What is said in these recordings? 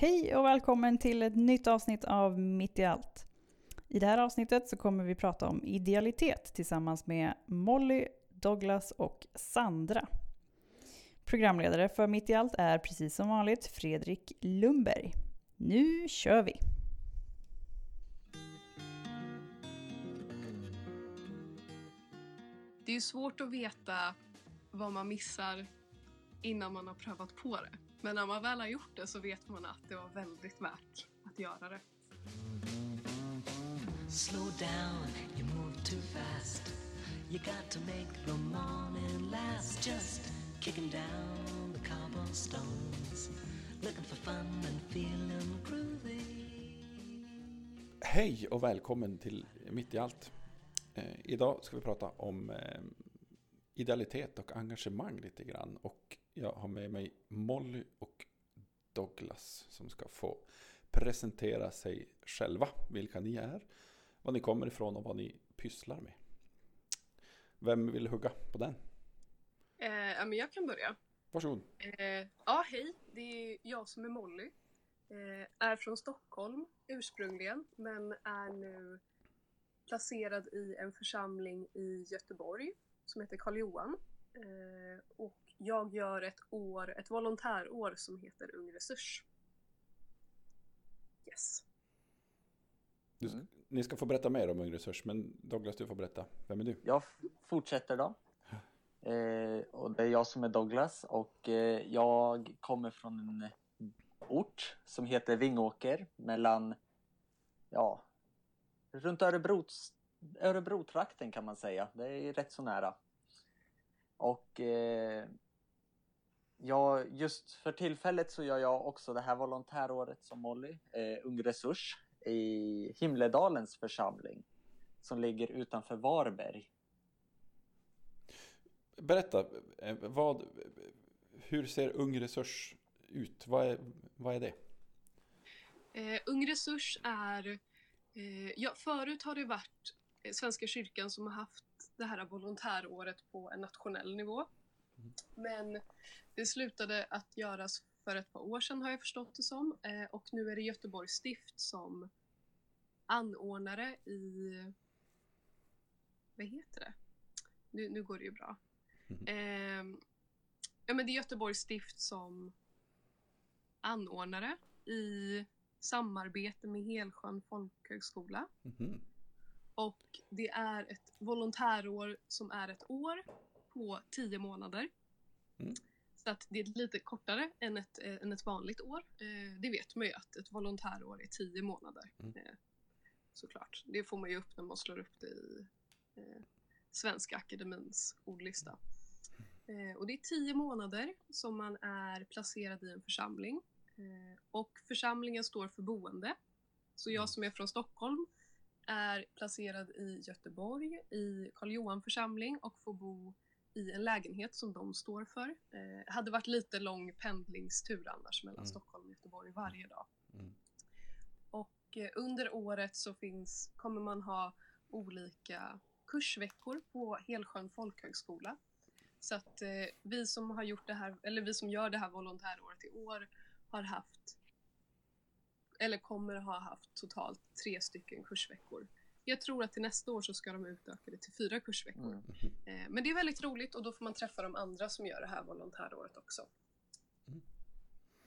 Hej och välkommen till ett nytt avsnitt av Mitt i allt. I det här avsnittet så kommer vi prata om idealitet tillsammans med Molly, Douglas och Sandra. Programledare för Mitt i allt är precis som vanligt Fredrik Lundberg. Nu kör vi! Det är svårt att veta vad man missar innan man har prövat på det. Men när man väl har gjort det så vet man att det var väldigt värt att göra det. Slow down, you move too fast. You got to make the morning last. Just kicking down the cobblestones. Looking for fun and feeling groovy. Hej och välkommen till Mitt i allt. Eh, idag ska vi prata om eh, idealitet och engagemang lite grann. Och jag har med mig Molly och Douglas som ska få presentera sig själva, vilka ni är, var ni kommer ifrån och vad ni pysslar med. Vem vill hugga på den? Eh, men jag kan börja. Varsågod. Eh, ja, hej. Det är jag som är Molly. Eh, är från Stockholm ursprungligen, men är nu placerad i en församling i Göteborg som heter Karl Johan. Eh, och jag gör ett år, ett volontärår som heter Ung Resurs. Yes. Du, mm. Ni ska få berätta mer om Ung Resurs, men Douglas du får berätta. Vem är du? Jag fortsätter då. Eh, och det är jag som är Douglas och eh, jag kommer från en ort som heter Vingåker mellan, ja, runt Örebro, Örebro-trakten kan man säga. Det är rätt så nära. Och eh, ja, just för tillfället så gör jag också det här volontäråret som Molly, eh, Ung Resurs, i Himledalens församling som ligger utanför Varberg. Berätta, eh, vad, hur ser Ung Resurs ut? Vad är, vad är det? Eh, Ung Resurs är, eh, ja förut har det varit Svenska kyrkan som har haft det här volontäråret på en nationell nivå. Mm. Men det slutade att göras för ett par år sedan har jag förstått det som. Eh, och nu är det Göteborgs stift som anordnare i... Vad heter det? Nu, nu går det ju bra. Mm. Eh, ja men det är Göteborgs stift som anordnare i samarbete med Helsjön folkhögskola. Mm. Och det är ett volontärår som är ett år på tio månader. Mm. Så att det är lite kortare än ett, äh, än ett vanligt år. Eh, det vet man ju att ett volontärår är tio månader. Mm. Eh, såklart. Det får man ju upp när man slår upp det i eh, Svenska Akademins ordlista. Eh, och det är tio månader som man är placerad i en församling. Eh, och församlingen står för boende. Så jag mm. som är från Stockholm är placerad i Göteborg i Karl Johan församling och får bo i en lägenhet som de står för. Eh, hade varit lite lång pendlingstur annars mellan mm. Stockholm och Göteborg varje dag. Mm. Och eh, under året så finns, kommer man ha olika kursveckor på Helsjön folkhögskola. Så att eh, vi som har gjort det här, eller vi som gör det här volontäråret i år har haft eller kommer ha haft totalt tre stycken kursveckor. Jag tror att till nästa år så ska de utöka det till fyra kursveckor. Mm. Eh, men det är väldigt roligt och då får man träffa de andra som gör det här volontäråret också. Mm.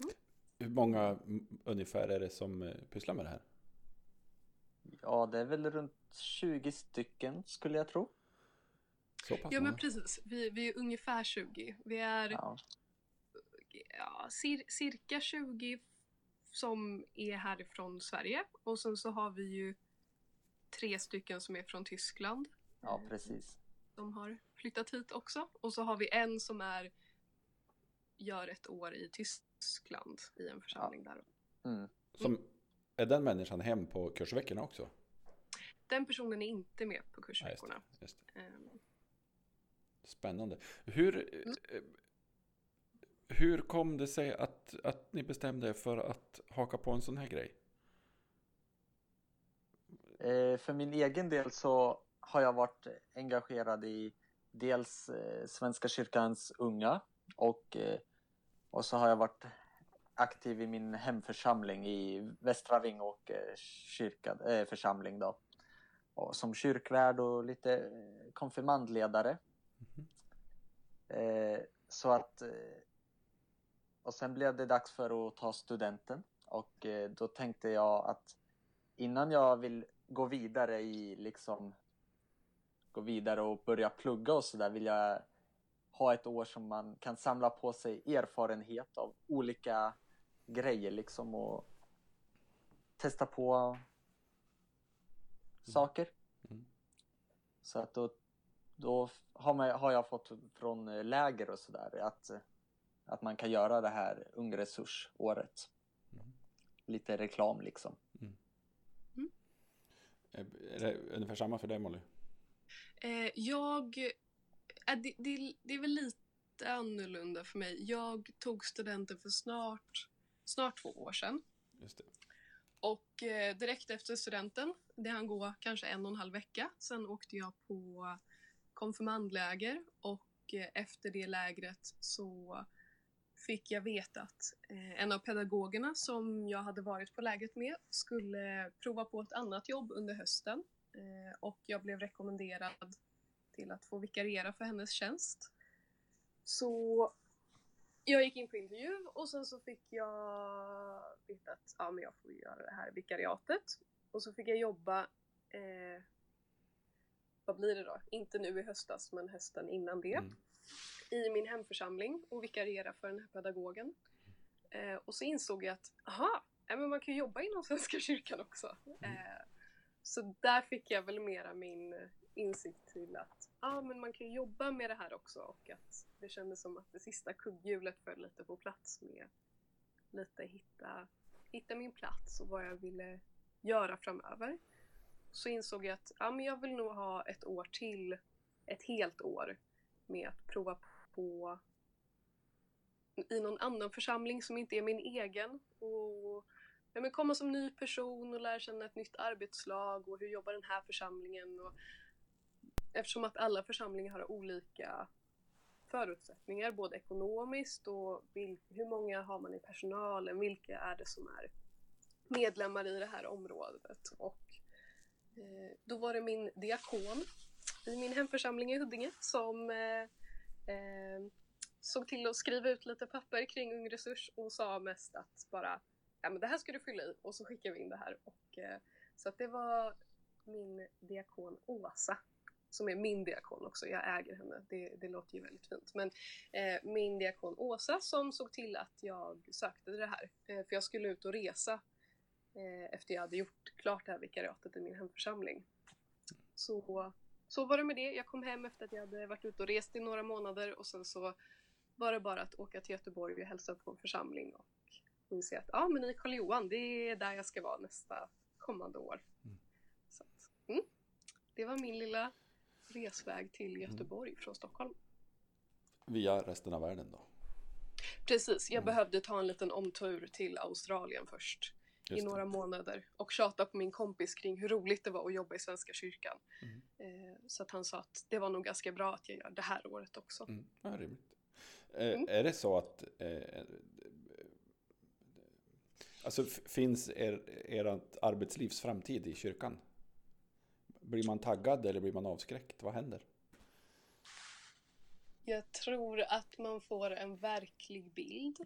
Mm. Hur många ungefär är det som eh, pysslar med det här? Ja, det är väl runt 20 stycken skulle jag tro. ja, men precis. Vi, vi är ungefär 20. Vi är ja. Ja, cir cirka 20 som är härifrån Sverige och sen så har vi ju tre stycken som är från Tyskland. Ja, precis. De har flyttat hit också och så har vi en som är gör ett år i Tyskland i en församling ja. där. Mm. Som, är den människan hem på kursveckorna också? Den personen är inte med på kursveckorna. Ja, just det, just det. Um. Spännande. Hur, mm. Hur kom det sig att, att ni bestämde er för att haka på en sån här grej? Eh, för min egen del så har jag varit engagerad i dels eh, Svenska kyrkans unga och, eh, och så har jag varit aktiv i min hemförsamling i Västra Vingåkers kyrka, församling då. Och som kyrkvärd och lite konfirmandledare. Eh, så att... Och sen blev det dags för att ta studenten. Och då tänkte jag att innan jag vill gå vidare i liksom... Gå vidare och börja plugga och sådär vill jag ha ett år som man kan samla på sig erfarenhet av olika grejer liksom och testa på saker. Mm. Så att då, då har, man, har jag fått från läger och sådär att, att man kan göra det här ungresursåret. Mm. Lite reklam liksom. Är det ungefär samma för dig Molly? Eh, jag... Äh, det, det, det är väl lite annorlunda för mig. Jag tog studenten för snart, snart två år sedan. Just det. Och eh, direkt efter studenten, det hann gå kanske en och en halv vecka, sen åkte jag på konfirmandläger och eh, efter det lägret så fick jag veta att eh, en av pedagogerna som jag hade varit på lägret med skulle prova på ett annat jobb under hösten eh, och jag blev rekommenderad till att få vikariera för hennes tjänst. Så jag gick in på intervju och sen så fick jag veta att ja, men jag får göra det här vikariatet. Och så fick jag jobba, eh, vad blir det då? Inte nu i höstas men hösten innan det. Mm. I min hemförsamling och vikariera för den här pedagogen. Eh, och så insåg jag att, aha, ja, men man kan ju jobba inom Svenska kyrkan också. Eh, så där fick jag väl mera min insikt till att ja, men man kan jobba med det här också och att det kändes som att det sista kugghjulet föll lite på plats med lite hitta, hitta min plats och vad jag ville göra framöver. Så insåg jag att ja, men jag vill nog ha ett år till, ett helt år med att prova på i någon annan församling som inte är min egen. Och ja, men komma som ny person och lära känna ett nytt arbetslag och hur jobbar den här församlingen? Och eftersom att alla församlingar har olika förutsättningar, både ekonomiskt och vil- hur många har man i personalen, vilka är det som är medlemmar i det här området. Och eh, då var det min diakon i min hemförsamling i Huddinge som eh, eh, såg till att skriva ut lite papper kring Ung Resurs och sa mest att bara ja men det här ska du fylla i och så skickar vi in det här. Och, eh, så att det var min diakon Åsa som är min diakon också, jag äger henne, det, det låter ju väldigt fint. Men eh, min diakon Åsa som såg till att jag sökte det här, eh, för jag skulle ut och resa eh, efter jag hade gjort klart det här vikariatet i min hemförsamling. Så, så var det med det, jag kom hem efter att jag hade varit ute och rest i några månader och sen så var det bara att åka till Göteborg och hälsa på en församling och inse att ja, men i Karl Johan, det är där jag ska vara nästa kommande år. Mm. Så att, mm, det var min lilla resväg till Göteborg från Stockholm. Via resten av världen då? Precis, jag Mm. behövde ta en liten omtur till Australien först i några månader och tjata på min kompis kring hur roligt det var att jobba i Svenska kyrkan. Mm. Eh, så att han sa att det var nog ganska bra att jag gör det här året också. Mm. Ja, rimligt. Eh, Mm. Är det så att eh, alltså f- finns er, ert arbetslivs framtid i kyrkan? Blir man taggad eller blir man avskräckt? Vad händer? Jag tror att man får en verklig bild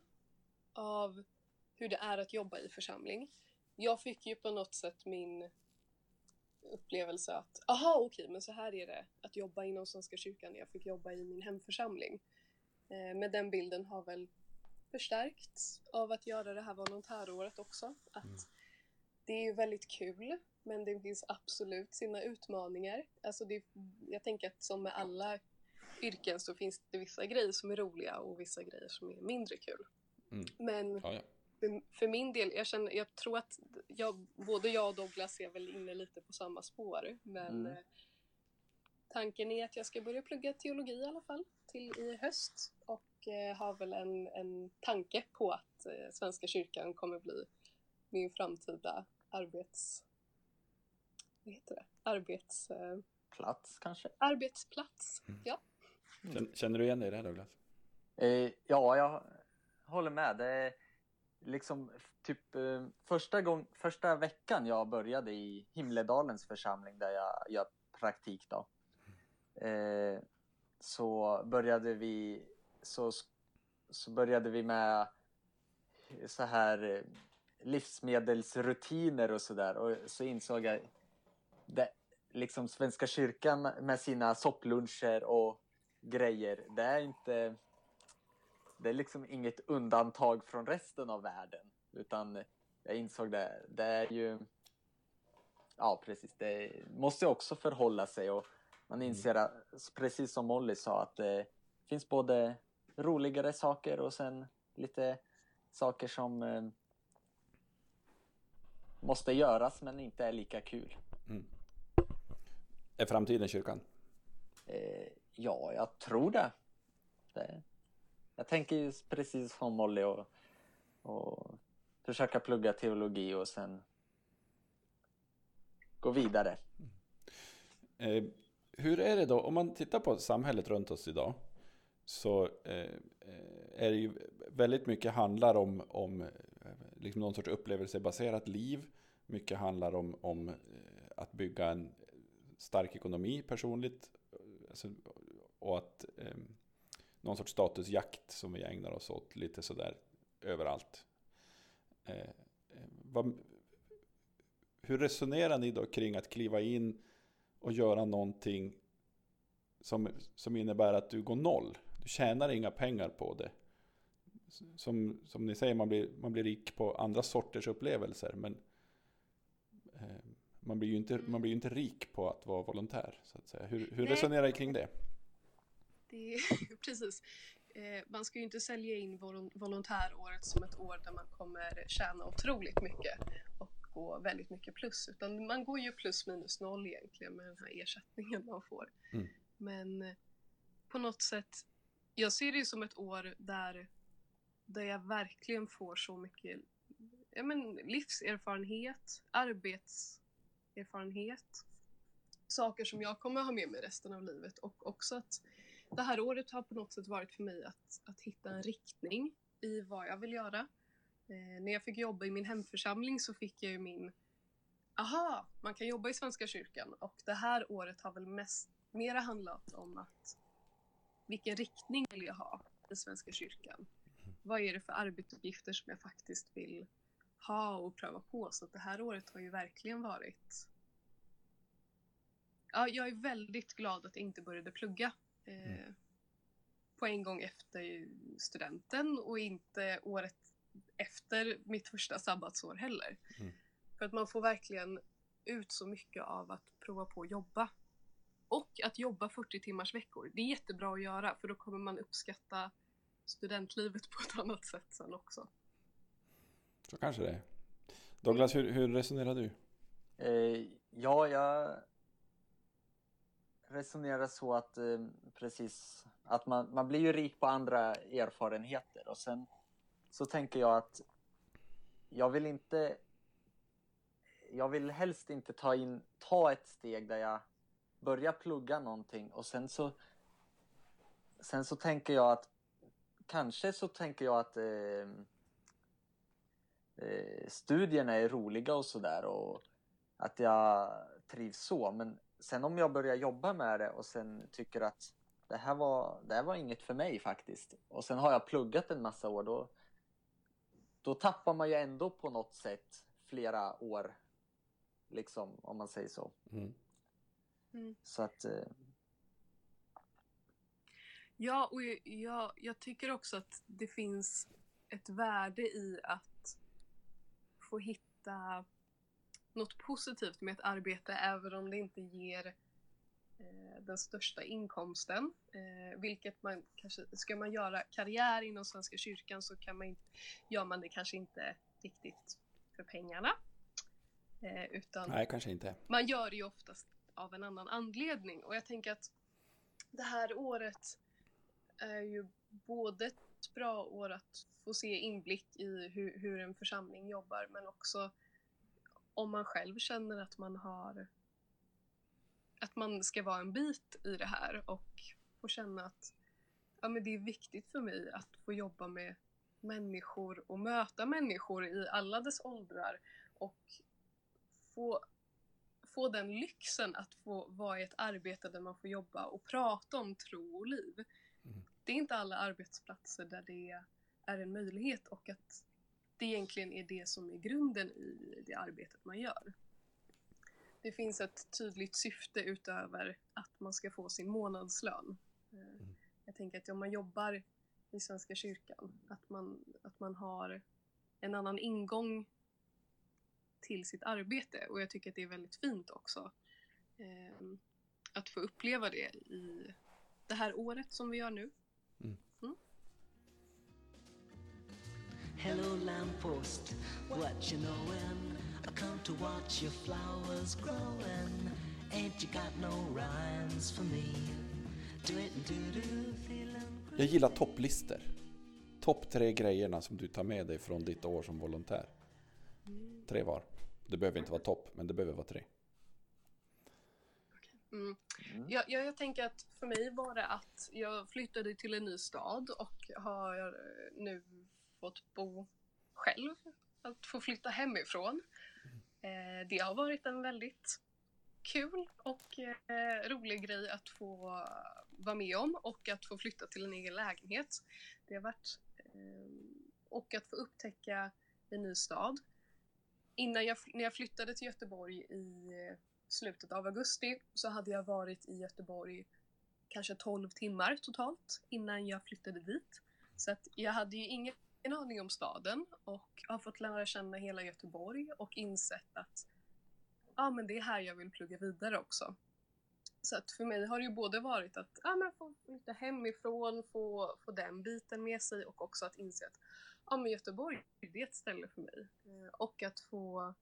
av hur det är att jobba i församling. Jag fick ju på något sätt min upplevelse att aha okej men så här är det att jobba inom Svenska kyrkan. Jag fick jobba i min hemförsamling. Eh, men den bilden har väl förstärkts av att göra det här volontäråret också. Att Mm. Det är ju väldigt kul men det finns absolut sina utmaningar. Alltså det, jag tänker att som med alla yrken så finns det vissa grejer som är roliga och vissa grejer som är mindre kul. Mm. Men Ja, ja. För, för min del, jag, känner, jag tror att jag, både jag och Douglas är väl inne lite på samma spår. Men Mm. eh, tanken är att jag ska börja plugga teologi i alla fall till i höst. Och eh, har väl en, en tanke på att eh, Svenska kyrkan kommer bli min framtida arbets... Vad heter det? Arbets, eh, Plats kanske? arbetsplats. Mm. Ja. Känner, känner du igen dig i det här Douglas? Eh, ja, jag håller med. Det, liksom typ eh, första, gång, första veckan jag började i Himledalens församling där jag gör praktik då. Eh, så började vi så, så började vi med så här eh, livsmedelsrutiner och sådär och så insåg jag det, liksom Svenska kyrkan med sina soppluncher och grejer, det är inte det är liksom inget undantag från resten av världen. Utan jag insåg det, det är ju... Ja, precis. Det måste också förhålla sig och man mm. inser att, precis som Molly sa, att det finns både roligare saker och sen lite saker som eh, måste göras men inte är lika kul. Mm. Är framtiden kyrkan? Eh, ja, jag tror det. det. Jag tänker ju precis som Molly och, och försöka plugga teologi och sen gå vidare. Mm. Eh, hur är det då, om man tittar på samhället runt oss idag, så eh, är det ju väldigt mycket handlar om, om eh, liksom någon sorts upplevelsebaserat liv. Mycket handlar om, om eh, att bygga en stark ekonomi personligt. Alltså, och att eh, någon sorts statusjakt som vi ägnar oss åt lite sådär överallt. Eh, eh, vad, hur resonerar ni då kring att kliva in och göra någonting som, som innebär att du går noll? Du tjänar inga pengar på det. Som, som ni säger, man blir, man blir rik på andra sorters upplevelser. Men eh, man blir ju inte, man blir inte rik på att vara volontär. Så att säga. Hur, hur resonerar ni kring det? Det precis. Eh, man ska ju inte sälja in volontäråret som ett år där man kommer tjäna otroligt mycket och gå väldigt mycket plus. Utan man går ju plus minus noll egentligen med den här ersättningen man får. Mm. Men eh, på något sätt, jag ser det ju som ett år där, där jag verkligen får så mycket ja, men, livserfarenhet, arbetserfarenhet, saker som jag kommer ha med mig resten av livet och också att det här året har på något sätt varit för mig att, att hitta en riktning i vad jag vill göra. Eh, när jag fick jobba i min hemförsamling så fick jag ju min aha, man kan jobba i Svenska kyrkan och det här året har väl mest mera handlat om att vilken riktning vill jag ha i Svenska kyrkan? Vad är det för arbetsuppgifter som jag faktiskt vill ha och pröva på? Så det här året har ju verkligen varit Ja, jag är väldigt glad att jag inte började plugga Mm. eh, på en gång efter studenten och inte året efter mitt första sabbatsår heller. Mm. För att man får verkligen ut så mycket av att prova på att jobba. Och att jobba 40 timmars veckor. Det är jättebra att göra för då kommer man uppskatta studentlivet på ett annat sätt sen också. Så kanske det är. Douglas, hur, hur resonerar du? Eh, ja, jag resonera så att eh, precis att man, man blir ju rik på andra erfarenheter. Och sen så tänker jag att jag vill inte jag vill helst inte ta in ta ett steg där jag börjar plugga någonting. Och sen så sen så tänker jag att kanske så tänker jag att eh, eh, studierna är roliga och sådär och att jag trivs så. Men sen om jag börjar jobba med det och sen tycker att det här var, det här var inget för mig faktiskt. Och sen har jag pluggat en massa år. Då, då tappar man ju ändå på något sätt flera år. Liksom, om man säger så. Mm. Mm. Så att... Eh... Ja, och jag, jag tycker också att det finns ett värde i att få hitta något positivt med ett arbete även om det inte ger eh, den största inkomsten. Eh, vilket man kanske, ska man göra karriär inom Svenska kyrkan så kan man, gör man det kanske inte riktigt för pengarna. Eh, utan Nej, kanske inte. Man gör det ju oftast av en annan anledning och jag tänker att det här året är ju både ett bra år att få se inblick i hur, hur en församling jobbar men också om man själv känner att man har att man ska vara en bit i det här och få känna att ja, men det är viktigt för mig att få jobba med människor och möta människor i alla dess åldrar och få, få den lyxen att få vara i ett arbete där man får jobba och prata om tro och liv. Mm. Det är inte alla arbetsplatser där det är en möjlighet och att det egentligen är det som är grunden i det arbetet man gör. Det finns ett tydligt syfte utöver att man ska få sin månadslön. Eh, Jag tänker att om man jobbar i Svenska kyrkan, att man, att man har en annan ingång till sitt arbete och jag tycker att det är väldigt fint också eh, att få uppleva det i det här året som vi gör nu. Hello, lamppost, what you knowin'? I come to watch your flowers growin'. Ain't you got no rhymes for me? Do it and do do, feelin' Jag gillar topplistor. Topp tre grejerna som du tar med dig från ditt år som volontär. Tre var. Det behöver inte vara topp, men det behöver vara tre. Mm. Mm. Jag, jag, jag tänker att för mig var det att jag flyttade till en ny stad och har eh, nu fått bo själv. Att få flytta hemifrån. Eh, det har varit en väldigt kul och eh, rolig grej att få vara med om och att få flytta till en egen lägenhet. Det har varit eh, och att få upptäcka en ny stad. Innan jag, när jag flyttade till Göteborg i slutet av augusti så hade jag varit i Göteborg kanske 12 timmar totalt innan jag flyttade dit. Så att jag hade ju inget en aning om staden och har fått lära känna hela Göteborg och insett att ja, men det är här jag vill plugga vidare också. Så att för mig har det ju både varit att ja, men få flytta hemifrån, få, få den biten med sig och också att inse att ja, men Göteborg det är ett ställe för mig. Eh, och att få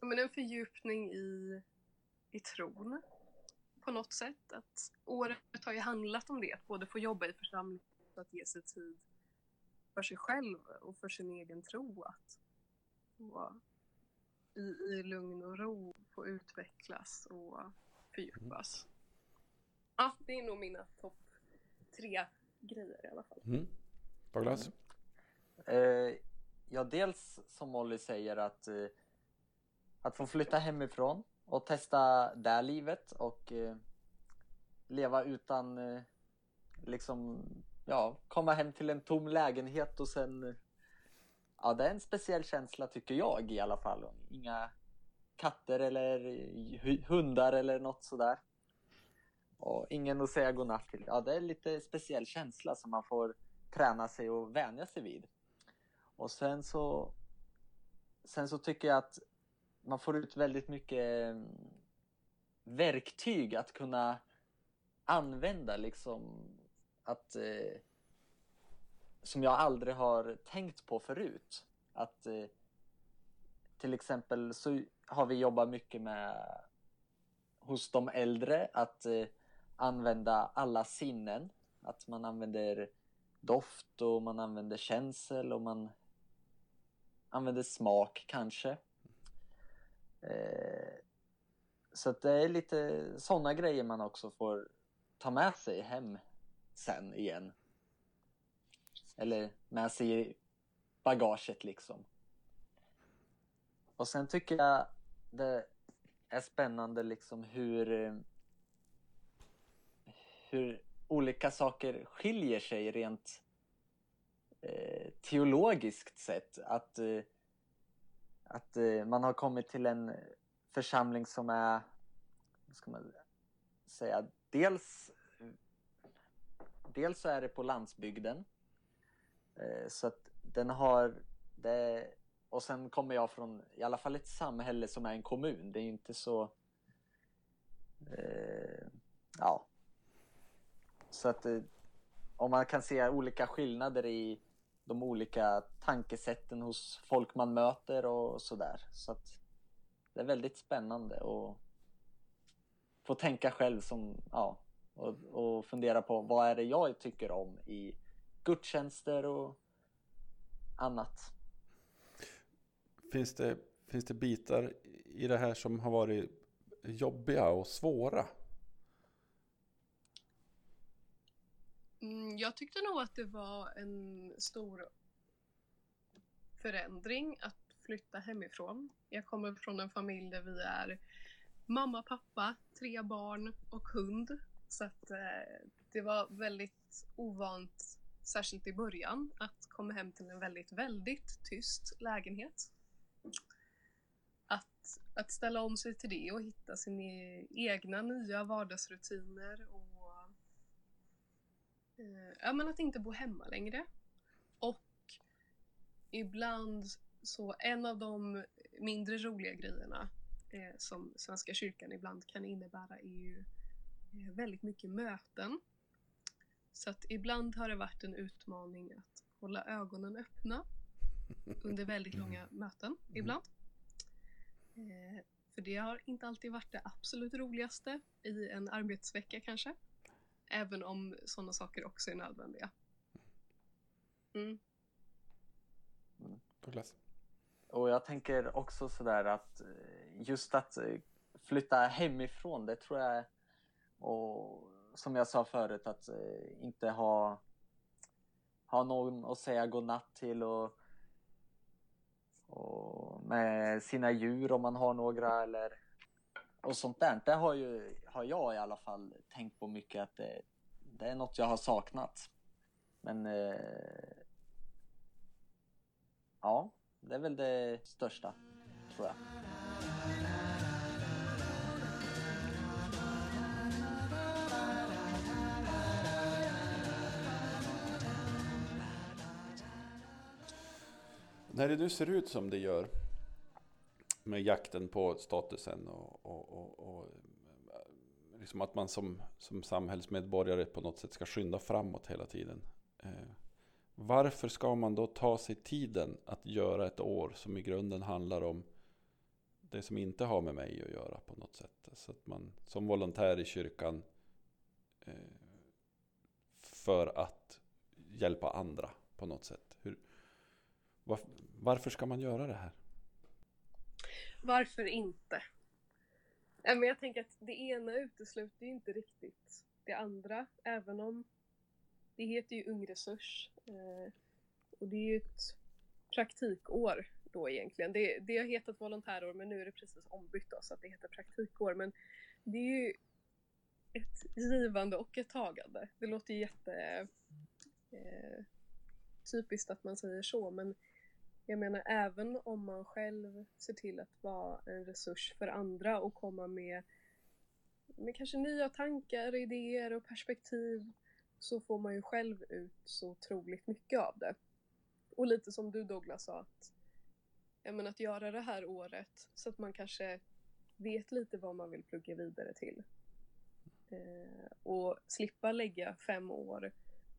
ja, men en fördjupning i, i tron på något sätt. Att året har ju handlat om det, att både få jobba i församling och att ge sig tid för sig själv och för sin egen tro. Att få i, i lugn och ro få utvecklas och fördjupas. Ja, det är nog mina topp tre grejer i alla fall. Mm. Douglas? Eh, ja, dels som Molly säger att, eh, att få flytta hemifrån och testa det livet och eh, leva utan eh, liksom, ja, komma hem till en tom lägenhet och sen Ja, det är en speciell känsla tycker jag i alla fall. Inga katter eller hundar eller något sådär. Och ingen att säga godnatt till. Ja, det är lite speciell känsla som man får träna sig och vänja sig vid. Och sen så Sen så tycker jag att man får ut väldigt mycket mm, verktyg att kunna använda liksom att eh, som jag aldrig har tänkt på förut. Att eh, till exempel så har vi jobbat mycket med hos de äldre att eh, använda alla sinnen. Att man använder doft och man använder känsel och man använder smak kanske. Eh, så att det är lite sådana grejer man också får ta med sig hem sen igen. Eller med sig i bagaget liksom. Och sen tycker jag det är spännande liksom hur hur olika saker skiljer sig rent eh, teologiskt sett. Att, eh, att eh, man har kommit till en församling som är, vad ska man säga, dels dels så är det på landsbygden. Eh, så att den har det, och sen kommer jag från i alla fall ett samhälle som är en kommun. Det är ju inte så eh, ja så att eh, om man kan se olika skillnader i de olika tankesätten hos folk man möter och sådär. Så att det är väldigt spännande att få tänka själv som, ja, och, och fundera på vad är det jag tycker om i gudstjänster och annat. Finns det, finns det bitar i det här som har varit jobbiga och svåra? Mm, jag tyckte nog att det var en stor förändring att flytta hemifrån. Jag kommer från en familj där vi är mamma, pappa, tre barn och hund. Så att eh, det var väldigt ovant, särskilt i början, att komma hem till en väldigt, väldigt tyst lägenhet. Att, att ställa om sig till det och hitta sina e-, egna nya vardagsrutiner och eh, ja, men att inte bo hemma längre. Och ibland så en av de mindre roliga grejerna eh, som Svenska kyrkan ibland kan innebära är ju väldigt mycket möten. Så att ibland har det varit en utmaning att hålla ögonen öppna under väldigt långa möten ibland. Eh, för det har inte alltid varit det absolut roligaste i en arbetsvecka kanske. Även om sådana saker också är nödvändiga. Mm. Douglas? Och jag tänker också sådär att eh, just att eh, flytta hemifrån, det tror jag och som jag sa förut att eh, inte ha ha någon att säga godnatt till och, och med sina djur om man har några eller och sånt där. Det har, ju, har jag i alla fall tänkt på mycket att det, det är något jag har saknat. Men eh, ja, det är väl det största, tror jag. När det nu ser ut som det gör med jakten på statusen och, och, och, och eh, liksom att man som, som samhällsmedborgare på något sätt ska skynda framåt hela tiden. Eh, varför ska man då ta sig tiden att göra ett år som i grunden handlar om det som inte har med mig att göra på något sätt? Så att man som volontär i kyrkan eh, för att hjälpa andra på något sätt. Varför, varför ska man göra det här? Varför inte? Men jag tänker att det ena utesluter ju inte riktigt det andra, även om det heter ju Ung Resurs. Eh, och det är ju ett praktikår då egentligen. Det, det har hetat volontärår men nu är det precis ombytt då, så att det heter praktikår. Men det är ju ett givande och ett tagande. Det låter ju jätte eh, typiskt att man säger så men jag menar även om man själv ser till att vara en resurs för andra och komma med, med kanske nya tankar, idéer och perspektiv så får man ju själv ut så otroligt mycket av det. Och lite som du Douglas sa att, jag menar, att göra det här året så att man kanske vet lite vad man vill plugga vidare till. Eh, och slippa lägga fem år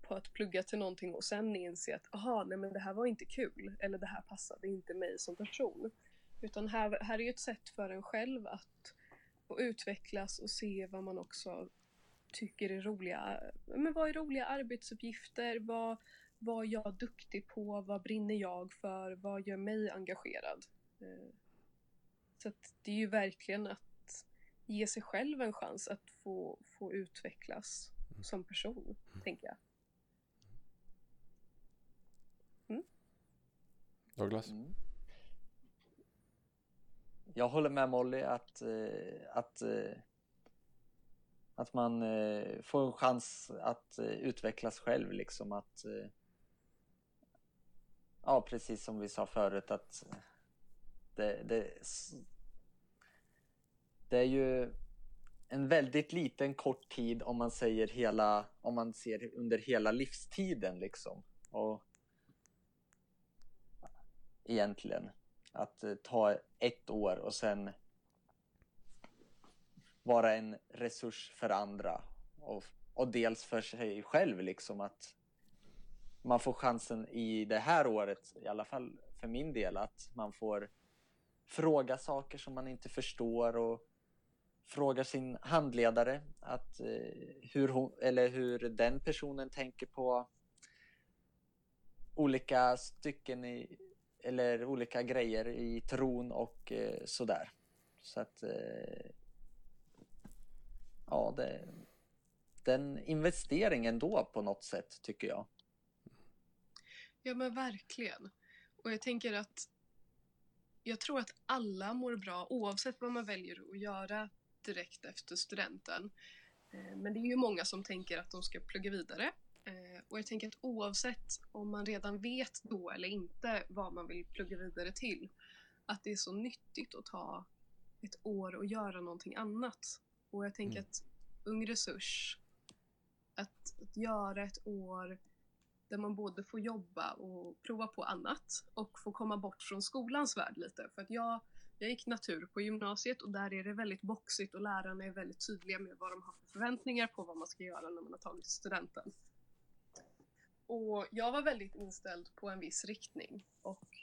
på att plugga till någonting och sen inse att aha, nej men det här var inte kul eller det här passade inte mig som person. Utan här, här är ju ett sätt för en själv att, att utvecklas och se vad man också tycker är roliga. Men vad är roliga arbetsuppgifter? Vad, vad är jag duktig på? Vad brinner jag för? Vad gör mig engagerad? Eh, så det är ju verkligen att ge sig själv en chans att få, få utvecklas som person, tänker jag. Douglas? Mm. Jag håller med Molly att, eh, att, eh, att man eh, får en chans att utvecklas själv liksom att Ja precis som vi sa förut att det, det, det är ju en väldigt liten kort tid om man säger hela om man ser under hela livstiden liksom och egentligen. Att eh, ta ett år och sen vara en resurs för andra och, och dels för sig själv liksom att man får chansen i det här året, i alla fall för min del, att man får fråga saker som man inte förstår och fråga sin handledare att, eh, hur, hon, eller hur den personen tänker på olika stycken i, eller olika grejer i tron och eh, sådär. Så att eh, ja, det, den är en investering ändå på något sätt tycker jag. Ja men verkligen. Och jag tänker att jag tror att alla mår bra oavsett vad man väljer att göra direkt efter studenten. Eh, men det är ju många som tänker att de ska plugga vidare. Eh, Och jag tänker att oavsett om man redan vet då eller inte vad man vill plugga vidare till, att det är så nyttigt att ta ett år och göra någonting annat. Och jag tänker Mm. att Ung Resurs, att, att göra ett år där man både får jobba och prova på annat och få komma bort från skolans värld lite. För att jag, jag gick natur på gymnasiet och där är det väldigt boxigt och lärarna är väldigt tydliga med vad de har för förväntningar på vad man ska göra när man har tagit studenten. Och jag var väldigt inställd på en viss riktning och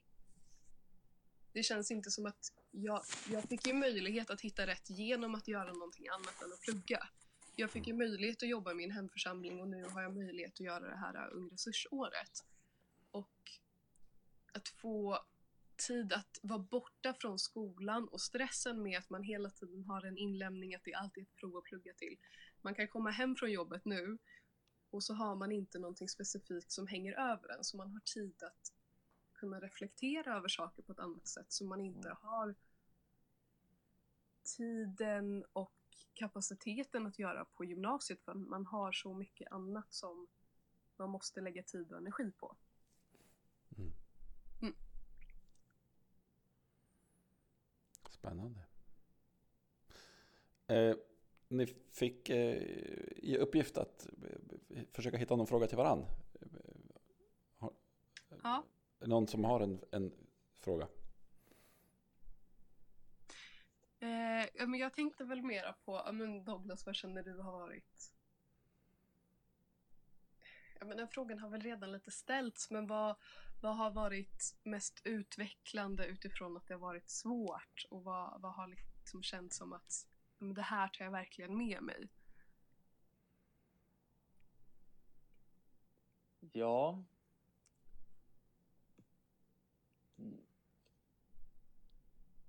det känns inte som att jag, jag fick ju möjlighet att hitta rätt genom att göra någonting annat än att plugga. Jag fick ju möjlighet att jobba i min hemförsamling och nu har jag möjlighet att göra det här Ung Resursåret. Och att få tid att vara borta från skolan och stressen med att man hela tiden har en inlämning, att det alltid är ett prov att plugga till. Man kan komma hem från jobbet nu och så har man inte någonting specifikt som hänger över en, så man har tid att kunna reflektera över saker på ett annat sätt, så man inte har tiden och kapaciteten att göra på gymnasiet för man har så mycket annat som man måste lägga tid och energi på. Spännande. Eh, ni fick eh, i uppgift att eh, försöka hitta någon fråga till varann. Ja. Någon som har en, en fråga? Eh, ja, men jag tänkte väl mera på, ja, men Douglas, vad känner du har varit? Ja, men den frågan har väl redan lite ställts, men vad, vad har varit mest utvecklande utifrån att det har varit svårt? Och vad, vad har liksom känts som att det här tar jag verkligen med mig? Ja.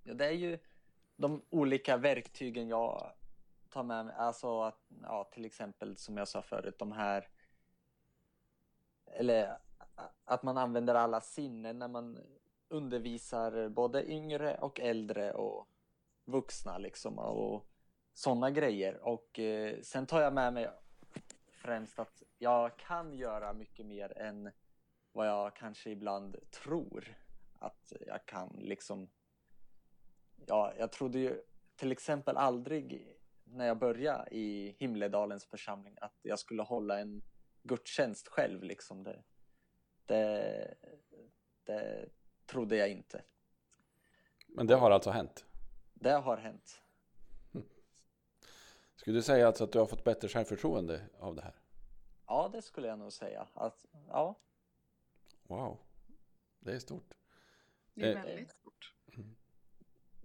Ja, det är ju de olika verktygen jag tar med mig. Alltså att, ja, till exempel som jag sa förut, de här eller att man använder alla sinnen när man undervisar både yngre och äldre och vuxna liksom och sådana grejer. Och eh, sen tar jag med mig främst att jag kan göra mycket mer än vad jag kanske ibland tror att jag kan liksom. Ja, jag trodde ju till exempel aldrig när jag började i Himledalens församling att jag skulle hålla en gudstjänst själv liksom. Det, det, det trodde jag inte. Men det har alltså hänt. Det har hänt. Skulle du säga alltså att du har fått bättre självförtroende av det här? Ja, det skulle jag nog säga. Att, ja, Wow, det är stort. Det är Eh, väldigt stort.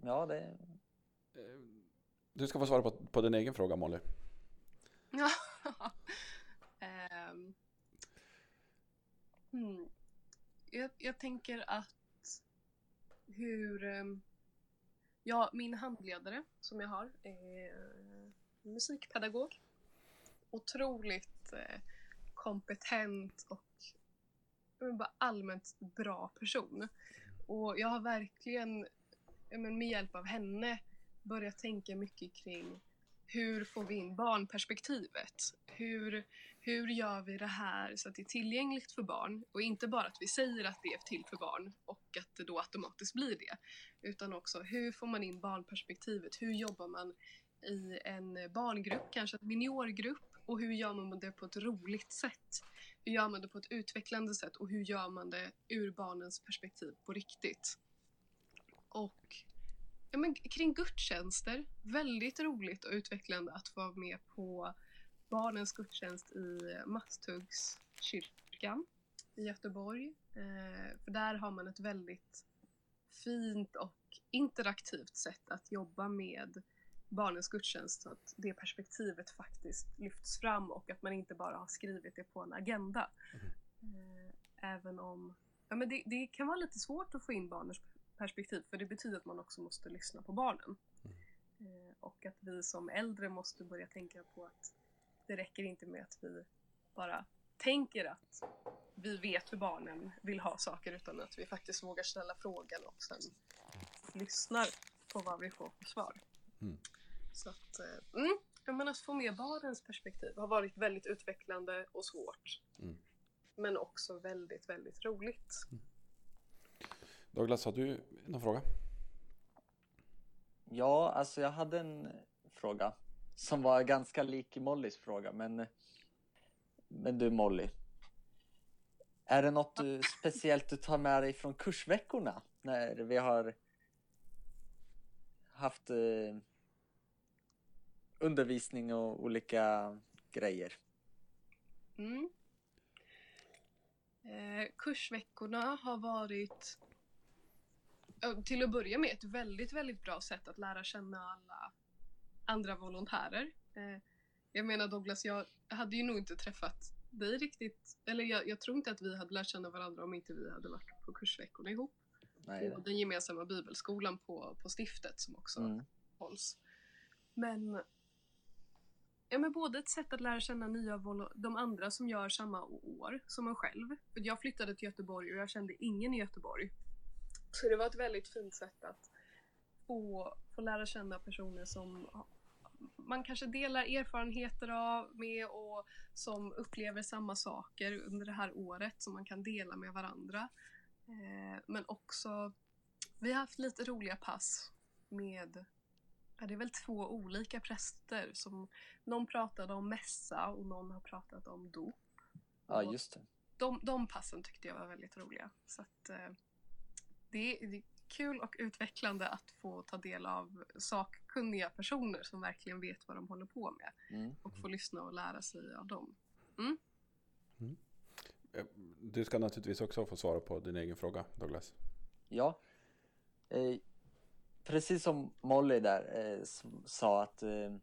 ja det, Du ska få svara på, på din egen fråga Molly. Ja. Ehm. hmm. jag, jag tänker att hur... ehm, ja, min handledare som jag har är musikpedagog. Otroligt eh, kompetent och bara allmänt bra person. Och jag har verkligen men, med hjälp av henne börjat tänka mycket kring hur får vi in barnperspektivet? Hur, hur gör vi det här så att det är tillgängligt för barn? Och inte bara att vi säger att det är till för barn och att det då automatiskt blir det. Utan också hur får man in barnperspektivet? Hur jobbar man i en barngrupp, kanske en juniorgrupp? Och hur gör man det på ett roligt sätt? Hur gör man det på ett utvecklande sätt? Och hur gör man det ur barnens perspektiv på riktigt? Och ja, men, kring gudstjänster. Väldigt roligt och utvecklande att få vara med på barnens gudstjänst i Masthuggskyrkan i Göteborg. Eh, för där har man ett väldigt fint och interaktivt sätt att jobba med barnens gudstjänst så att det perspektivet faktiskt lyfts fram och att man inte bara har skrivit det på en agenda. Eh, även om ja, men det, det kan vara lite svårt att få in barnens perspektiv för det betyder att man också måste lyssna på barnen. Eh, och att vi som äldre måste börja tänka på att det räcker inte med att vi bara tänker att vi vet hur barnen vill ha saker utan att vi faktiskt vågar ställa frågan och sen lyssnar på vad vi får för svar. Mm. Så att, eh, mm, jag menar, att få med barnens perspektiv har varit väldigt utvecklande och svårt. Mm. Men också väldigt, väldigt roligt. Douglas, har du någon fråga? Ja, alltså jag hade en fråga som var ganska lik Mollys fråga, men, men du Molly. Är det något du, speciellt du tar med dig från kursveckorna när vi har haft eh, undervisning och olika grejer? Mm. Eh, kursveckorna har varit till att börja med ett väldigt, väldigt bra sätt att lära känna alla andra volontärer. Eh, jag menar Douglas, jag hade ju nog inte träffat dig riktigt, eller jag, jag tror inte att vi hade lärt känna varandra om inte vi hade varit på kursveckorna ihop. Nej, På den gemensamma bibelskolan på, på stiftet som också mm. hålls. Men, ja, men både ett sätt att lära känna nya volo- de andra som gör samma år som en själv. För jag flyttade till Göteborg och jag kände ingen i Göteborg. Så det var ett väldigt fint sätt att få, få lära känna personer som man kanske delar erfarenheter av med och som upplever samma saker under det här året som man kan dela med varandra. Eh, men också, vi har haft lite roliga pass med Ja, det är väl två olika präster. Som, någon pratade om mässa och någon har pratat om dop. Ja, just det. de, de passen tyckte jag var väldigt roliga. Så att, eh, det, är, det är kul och utvecklande att få ta del av sakkunniga personer som verkligen vet vad de håller på med. Mm. Och få lyssna och lära sig av dem. Eh, Du ska naturligtvis också få svara på din egen fråga, Douglas. Ja. Precis som Molly där eh, sa att eh,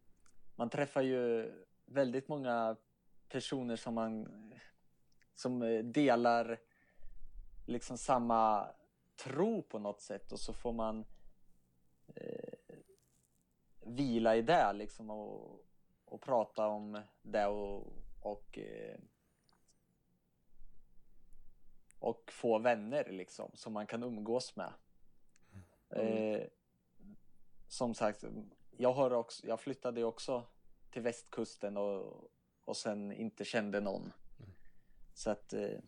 man träffar ju väldigt många personer som man som eh, delar liksom samma tro på något sätt och så får man eh, vila i det liksom och, och prata om det och, och eh, och få vänner liksom som man kan umgås med. Eh, som sagt, jag, har också, jag flyttade också till västkusten och, och sen inte kände någon. Så att eh,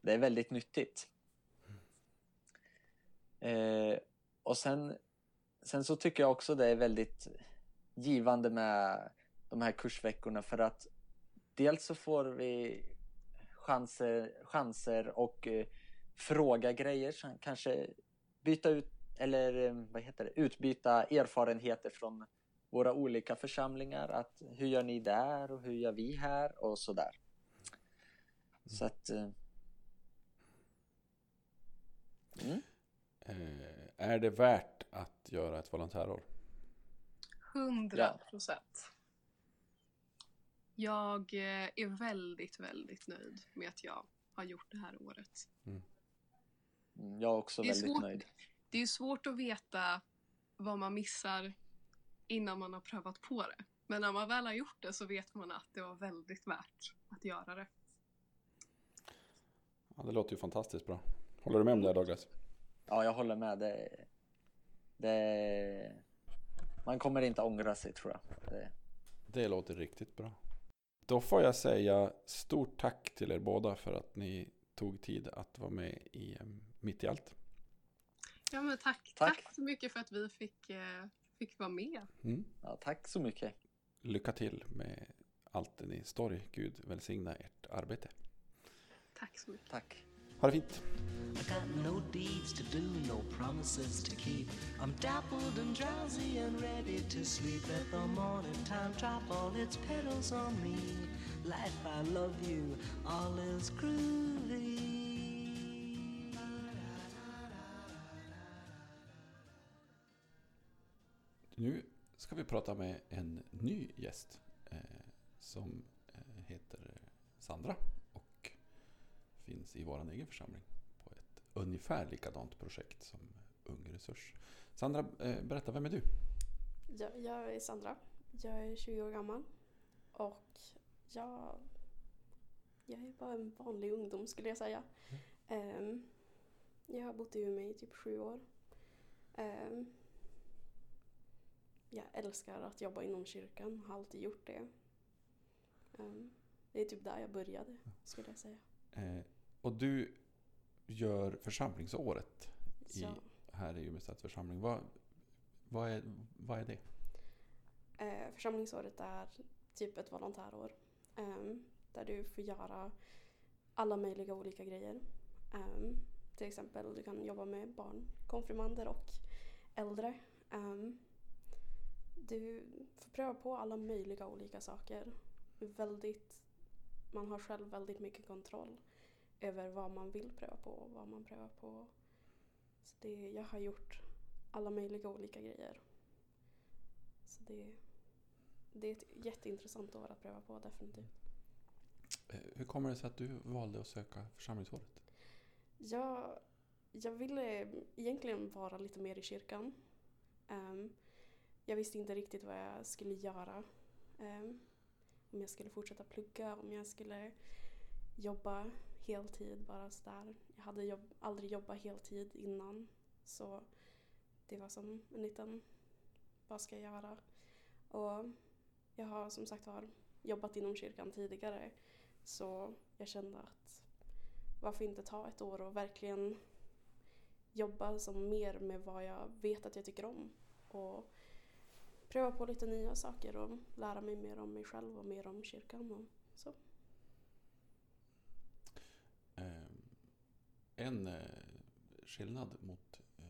det är väldigt nyttigt. Eh, och sen, sen så tycker jag också det är väldigt givande med de här kursveckorna för att dels så får vi chanser, chanser och eh, fråga grejer, kanske byta ut eller eh, vad heter det, utbyta erfarenheter från våra olika församlingar. Att hur gör ni där och hur gör vi här och sådär. Så att... eh, Mm, Eh, är det värt att göra ett volontärår? 100 procent. Jag är väldigt, väldigt nöjd med att jag har gjort det här året. mm, jag är också är väldigt svårt. nöjd. Det är svårt att veta vad man missar innan man har prövat på det. Men när man väl har gjort det så vet man att det var väldigt värt att göra det. Ja, det låter ju fantastiskt bra. Håller du med om det, Douglas? Ja, jag håller med. Det, det, man kommer inte ångra sig tror jag. Det, Det låter riktigt bra. Då får jag säga stort tack till er båda för att ni tog tid att vara med i eh, Mitt i allt. Ja, men tack, Tack. tack. så mycket för att vi fick, eh, fick vara med. Mm. ja, tack så mycket. Lycka till med allt det ni står i. Gud välsigna ert arbete. Tack så mycket. Tack. Ha det fint! I got no deeds to do, no promises to keep. I'm dappled and drowsy and ready to sleep. Let the morning time drop all its petals on me. Life, I love you, all is groovy. Nu ska vi prata med en ny gäst eh, som eh, heter Sandra och finns i vår egen församling på ett ungefär likadant projekt som Ung Resurs. Sandra, eh, berätta, vem är du? Ja, jag är Sandra. Jag är 20 år gammal och jag, jag är bara en vanlig ungdom skulle jag säga. Ehm, jag har bott i Umeå i typ sju år. Ehm, jag älskar att jobba inom kyrkan, har alltid gjort det. Ehm, det är typ där jag började skulle jag säga. Eh, och du gör församlingsåret i, här i Umeå stadsförsamling. Vad, vad, är, vad är det? Eh, församlingsåret är typ ett volontärår. ehm, där du får göra alla möjliga olika grejer. Ehm, till exempel du kan jobba med barn, konfirmander och äldre. Du får pröva på alla möjliga olika saker. Väldigt, man har själv väldigt mycket kontroll över vad man vill pröva på och vad man prövar på. Så det, jag har gjort alla möjliga olika grejer. Så det, det är ett jätteintressant år att pröva på definitivt. Eh, hur kommer det sig att du valde att söka församlingsåret? Jag, jag ville egentligen vara lite mer i kyrkan. Ehm, jag visste inte riktigt vad jag skulle göra. Um, om jag skulle fortsätta plugga, om jag skulle jobba heltid bara sådär. Jag hade jobb, aldrig jobbat heltid innan. Så det var som en liten, vad ska jag göra? Och jag har som sagt var jobbat inom kyrkan tidigare. Så jag kände att varför inte ta ett år och verkligen jobba som mer med vad jag vet att jag tycker om. Och pröva på lite nya saker och lära mig mer om mig själv och mer om kyrkan och så. Eh, en eh, skillnad mot eh,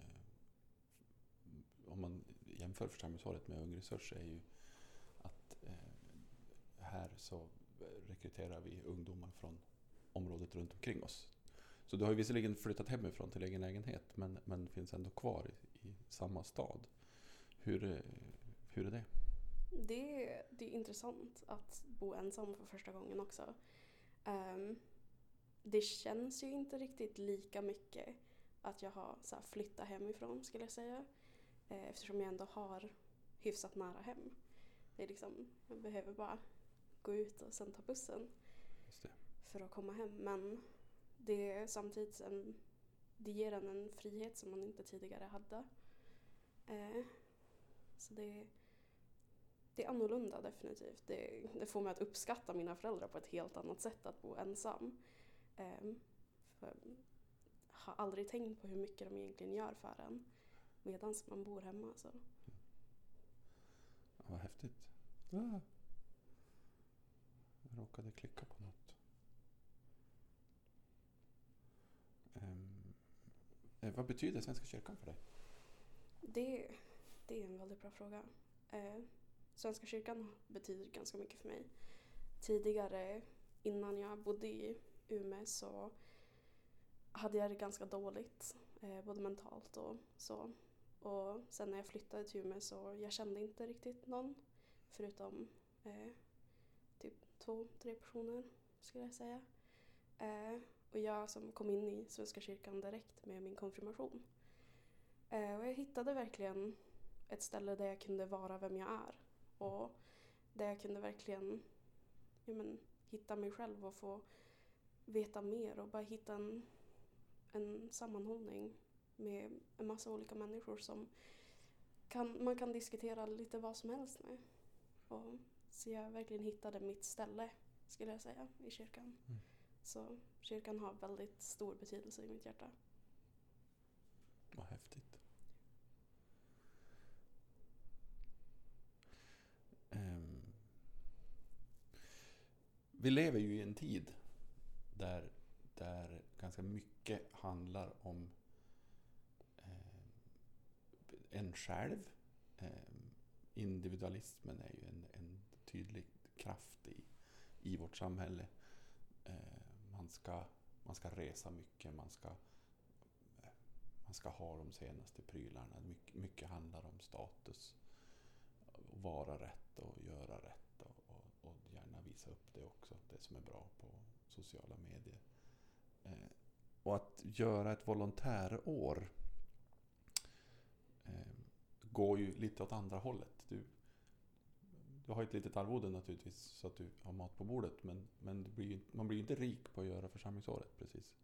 om man jämför församlingsåret med Ung Resurs är ju att här så rekryterar vi ungdomar från området runt omkring oss. Så du har ju visserligen flyttat hemifrån till egen lägenhet men, men finns ändå kvar i, i samma stad. Hur, hur är det? Det, det är intressant att bo ensam för första gången också. Ehm, det känns ju inte riktigt lika mycket att jag har så här, flyttat hemifrån skulle jag säga. Eh, eftersom jag ändå har hyfsat nära hem. Det är liksom, jag behöver bara gå ut och sen ta bussen för att komma hem. Men det är samtidigt en, det ger en en frihet som man inte tidigare hade. Eh, så det, det är annorlunda definitivt. Det, det får mig att uppskatta mina föräldrar på ett helt annat sätt att bo ensam. Eh, för jag har aldrig tänkt på hur mycket de egentligen gör för en medan man bor hemma. Så. Ja, vad häftigt. Ah. Jag råkade klicka på något. Eh, vad betyder Svenska kyrkan för dig? Det, det är en väldigt bra fråga. Eh, Svenska kyrkan betyder ganska mycket för mig. Tidigare, innan jag bodde i Umeå, så hade jag det ganska dåligt. Eh, både mentalt och så. Och sen när jag flyttade till Umeå så jag kände inte riktigt någon. Förutom eh, typ två, tre personer skulle jag säga. Eh, och jag som kom in i Svenska kyrkan direkt med min konfirmation. Eh, och jag hittade verkligen ett ställe där jag kunde vara vem jag är. Och där jag kunde verkligen ja, men, hitta mig själv och få veta mer och bara hitta en, en sammanhållning med en massa olika människor som kan, man kan diskutera lite vad som helst med. Och, så jag verkligen hittade mitt ställe, skulle jag säga, i kyrkan. Mm. Så kyrkan har väldigt stor betydelse i mitt hjärta. Vad häftigt. Vi lever ju i en tid där, där ganska mycket handlar om eh, en själv. Eh, individualismen är ju en, en tydlig kraft i, i vårt samhälle. Eh, man, ska, man ska resa mycket, man ska man ska ha de senaste prylarna. Mycket, mycket handlar om status. Vara rätt och göra rätt och, och, och gärna visa upp det också. Det som är bra på sociala medier. Eh, och att göra ett volontärår eh, går ju lite åt andra hållet. Du, du har ett litet arvode naturligtvis så att du har mat på bordet. Men, men blir, ju- man blir ju inte rik på att göra församlingsåret precis.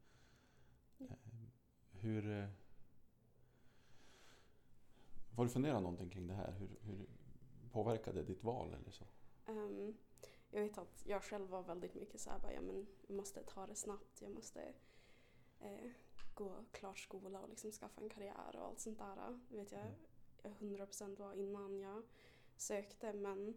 Mm. Eh, Hur... eh, Har du funderat någonting kring det här? Hur, hur påverkade det ditt val eller så? Ehm, jag vet att jag själv var väldigt mycket så här, bara, ja, men jag måste ta det snabbt, jag måste eh, gå klart skola och liksom skaffa en karriär och allt sånt där. Det vet jag, jag 100% var innan jag sökte men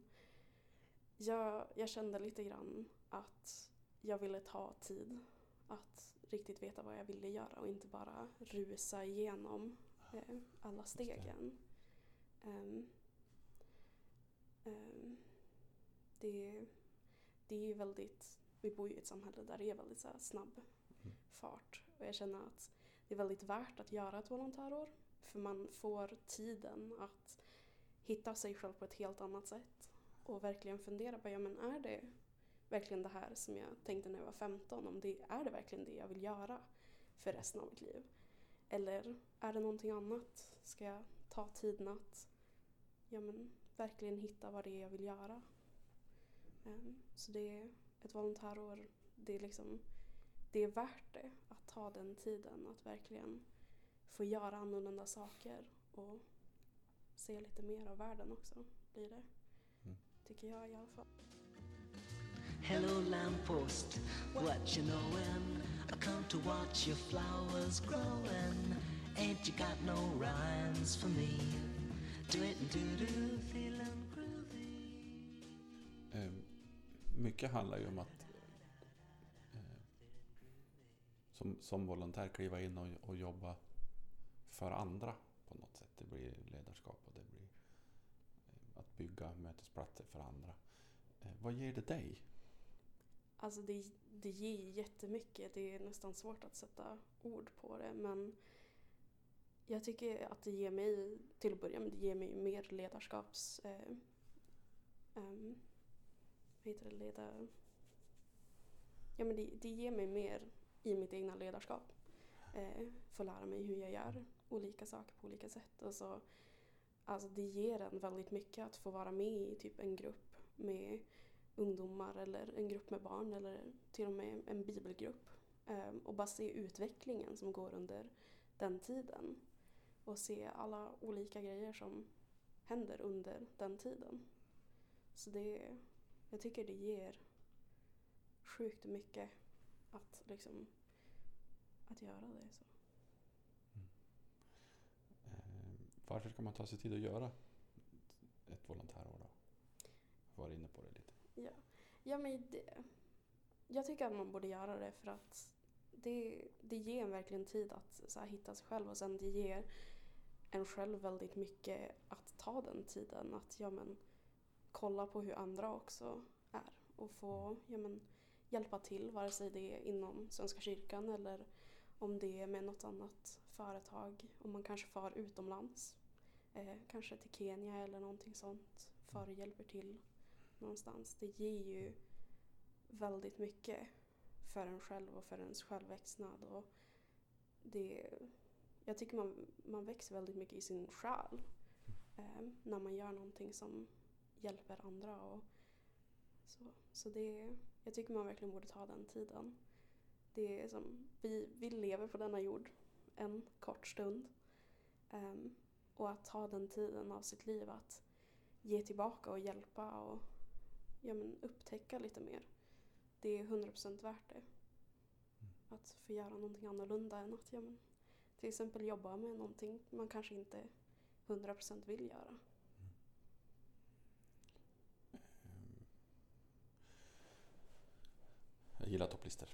jag, jag kände lite grann att jag ville ta tid att riktigt veta vad jag ville göra och inte bara rusa igenom eh, alla stegen. Ehm, ehm, det, det är väldigt, vi bor ju i ett samhälle där det är väldigt så här snabb Mm. fart och jag känner att det är väldigt värt att göra ett volontärår för man får tiden att hitta sig själv på ett helt annat sätt och verkligen fundera på, ja men är det verkligen det här som jag tänkte när jag var 15? Om det, är det verkligen det jag vill göra för resten av mitt liv? Eller är det någonting annat? Ska jag ta tiden att ja, men, verkligen hitta vad det är jag vill göra? Ehm, så det är ett volontärår, det är liksom det är värt det att ta den tiden att verkligen få göra annorlunda saker och se lite mer av världen också blir det. Mm. Tycker jag i alla fall. Hello, lamppost, what you knowin'? I come to watch your flowers growing. Ain't you got no rhymes for me? Do it and do do, mycket handlar ju om att eh, som, som volontär kliva in och, och jobba för andra på något sätt. Det blir ledarskap och det blir eh, att bygga mötesplatser för andra. Eh, vad ger det dig? Alltså det, det ger jättemycket. Det är nästan svårt att sätta ord på det men jag tycker att det ger mig, till att börja med, det ger mig mer ledarskaps... Eh, ehm, vad heter det? Leda... Ja men det, det ger mig mer i mitt egna ledarskap. Eh, få lära mig hur jag gör olika saker på olika sätt. Och så, alltså det ger en väldigt mycket att få vara med i typ en grupp med ungdomar eller en grupp med barn eller till och med en bibelgrupp. Eh, och bara se utvecklingen som går under den tiden. Och se alla olika grejer som händer under den tiden. Så det, jag tycker det ger sjukt mycket att liksom att göra det. Så. Eh, varför ska man ta sig tid att göra ett volontärår då? Jag var inne på det lite. Ja, ja men det, jag tycker att man borde göra det för att det, det ger en verkligen tid att så här, hitta sig själv och sen det ger en själv väldigt mycket att ta den tiden. Att ja, men, kolla på hur andra också är och få ja, men, hjälpa till vare sig det är inom Svenska kyrkan eller om det är med något annat företag. Om man kanske far utomlands, eh, kanske till Kenya eller någonting sånt, far och hjälper till någonstans. Det ger ju väldigt mycket för en själv och för ens självväxnad. Och det, jag tycker man, man växer väldigt mycket i sin själ eh, när man gör någonting som hjälper andra. Och så så det, jag tycker man verkligen borde ta den tiden. Det är som, vi, vi lever på denna jord en kort stund. Ehm, och att ta den tiden av sitt liv att ge tillbaka och hjälpa och ja, men upptäcka lite mer. Det är 100% värt det. Att få göra någonting annorlunda än att ja, men, till exempel jobba med någonting man kanske inte 100% vill göra. Jag gillar topplistor.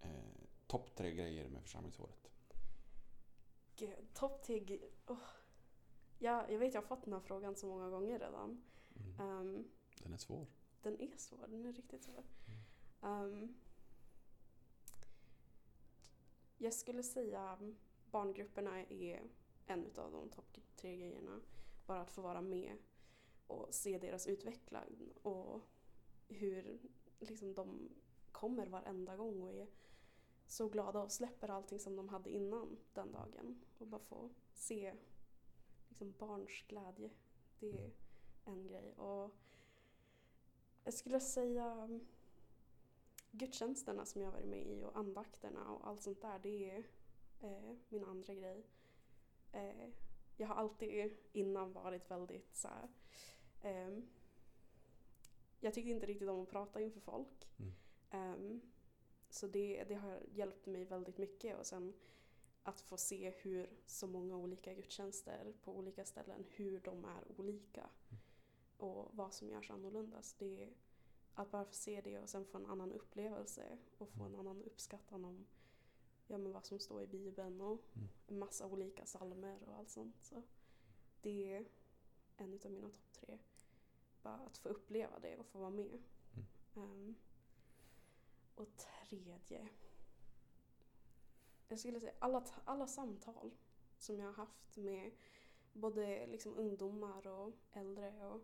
Eh, Topp tre grejer med församlingsåret. Gud, Topp gre- åh. Ja, jag vet jag har fått den här frågan så många gånger redan. Mm. Ehm, Den är svår. den är svår, den är riktigt svår. Ehm, jag skulle säga barngrupperna är en av de topp tre grejerna. Bara att få vara med och se deras utveckling och hur liksom, de kommer varenda gång och är så glada och släpper allting som de hade innan den dagen. Och bara få se liksom, barns glädje. Det är en grej. Och jag skulle säga mm, gudstjänsterna som jag varit med i och andakterna och allt sånt där, det är eh, min andra grej. Eh, jag har alltid innan varit väldigt så här, eh, jag tyckte inte riktigt om att prata inför folk. Mm. Ehm, så det, det har hjälpt mig väldigt mycket och sen att få se hur så många olika gudstjänster på olika ställen, hur de är olika och vad som görs annorlunda. Så det är att bara få se det och sen få en annan upplevelse och få en annan uppskattan om ja, men vad som står i Bibeln och Mm. en massa olika salmer och allt sånt. Så det är en av mina topp tre. Bara att få uppleva det och få vara med. Ehm, och tredje. Jag skulle säga alla, alla samtal som jag har haft med både liksom ungdomar och äldre och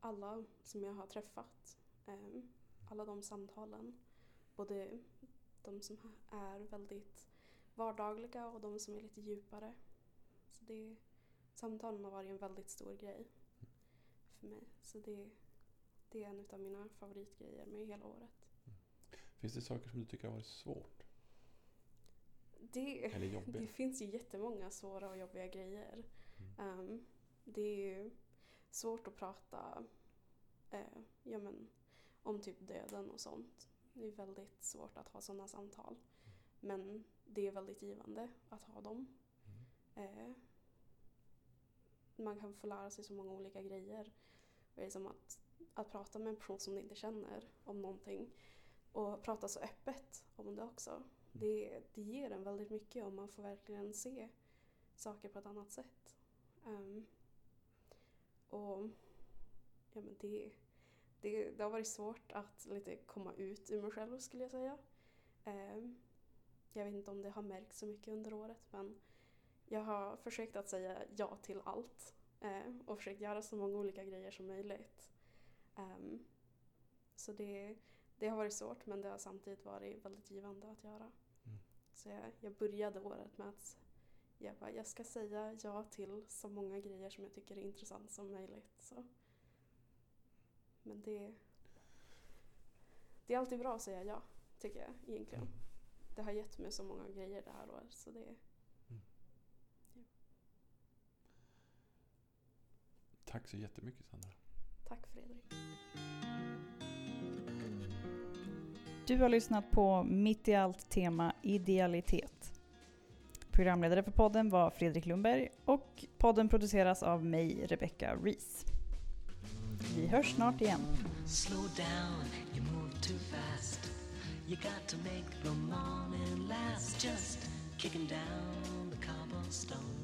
alla som jag har träffat. Ehm, alla de samtalen. Både de som är väldigt vardagliga och de som är lite djupare. Så det, samtalen har varit en väldigt stor grej för mig. Så det, det är en av mina favoritgrejer med hela året. Finns det saker som du tycker har varit svårt? Det, Eller jobbigt? det finns ju jättemånga svåra och jobbiga grejer. Ehm, det är ju svårt att prata eh, ja, men, om typ döden och sånt. Det är väldigt svårt att ha sådana samtal. Men det är väldigt givande att ha dem. Eh, man kan få lära sig så många olika grejer. Det är som att, att prata med en person som du inte känner om någonting och prata så öppet om det också. Det, det ger en väldigt mycket om man får verkligen se saker på ett annat sätt. Um, och ja, men det, det, det har varit svårt att lite komma ut ur mig själv skulle jag säga. Um, jag vet inte om det har märkts så mycket under året men jag har försökt att säga ja till allt uh, och försökt göra så många olika grejer som möjligt. Um, så det, det har varit svårt men det har samtidigt varit väldigt givande att göra. Mm. Så jag, jag började året med att jag, bara, jag ska säga ja till så många grejer som jag tycker är intressant som möjligt. Så. Men det, det är alltid bra att säga ja, tycker jag egentligen. Det har gett mig så många grejer det här året. Så det, Tack så jättemycket Sandra. tack Fredrik. Du har lyssnat på Mitt i allt tema idealitet. Programledare för podden var Fredrik Lundberg och podden produceras av mig, Rebecca Rees. Vi hörs snart igen. Slow down, you move too fast. You got to make the morning last. Just kicking down the cobblestone.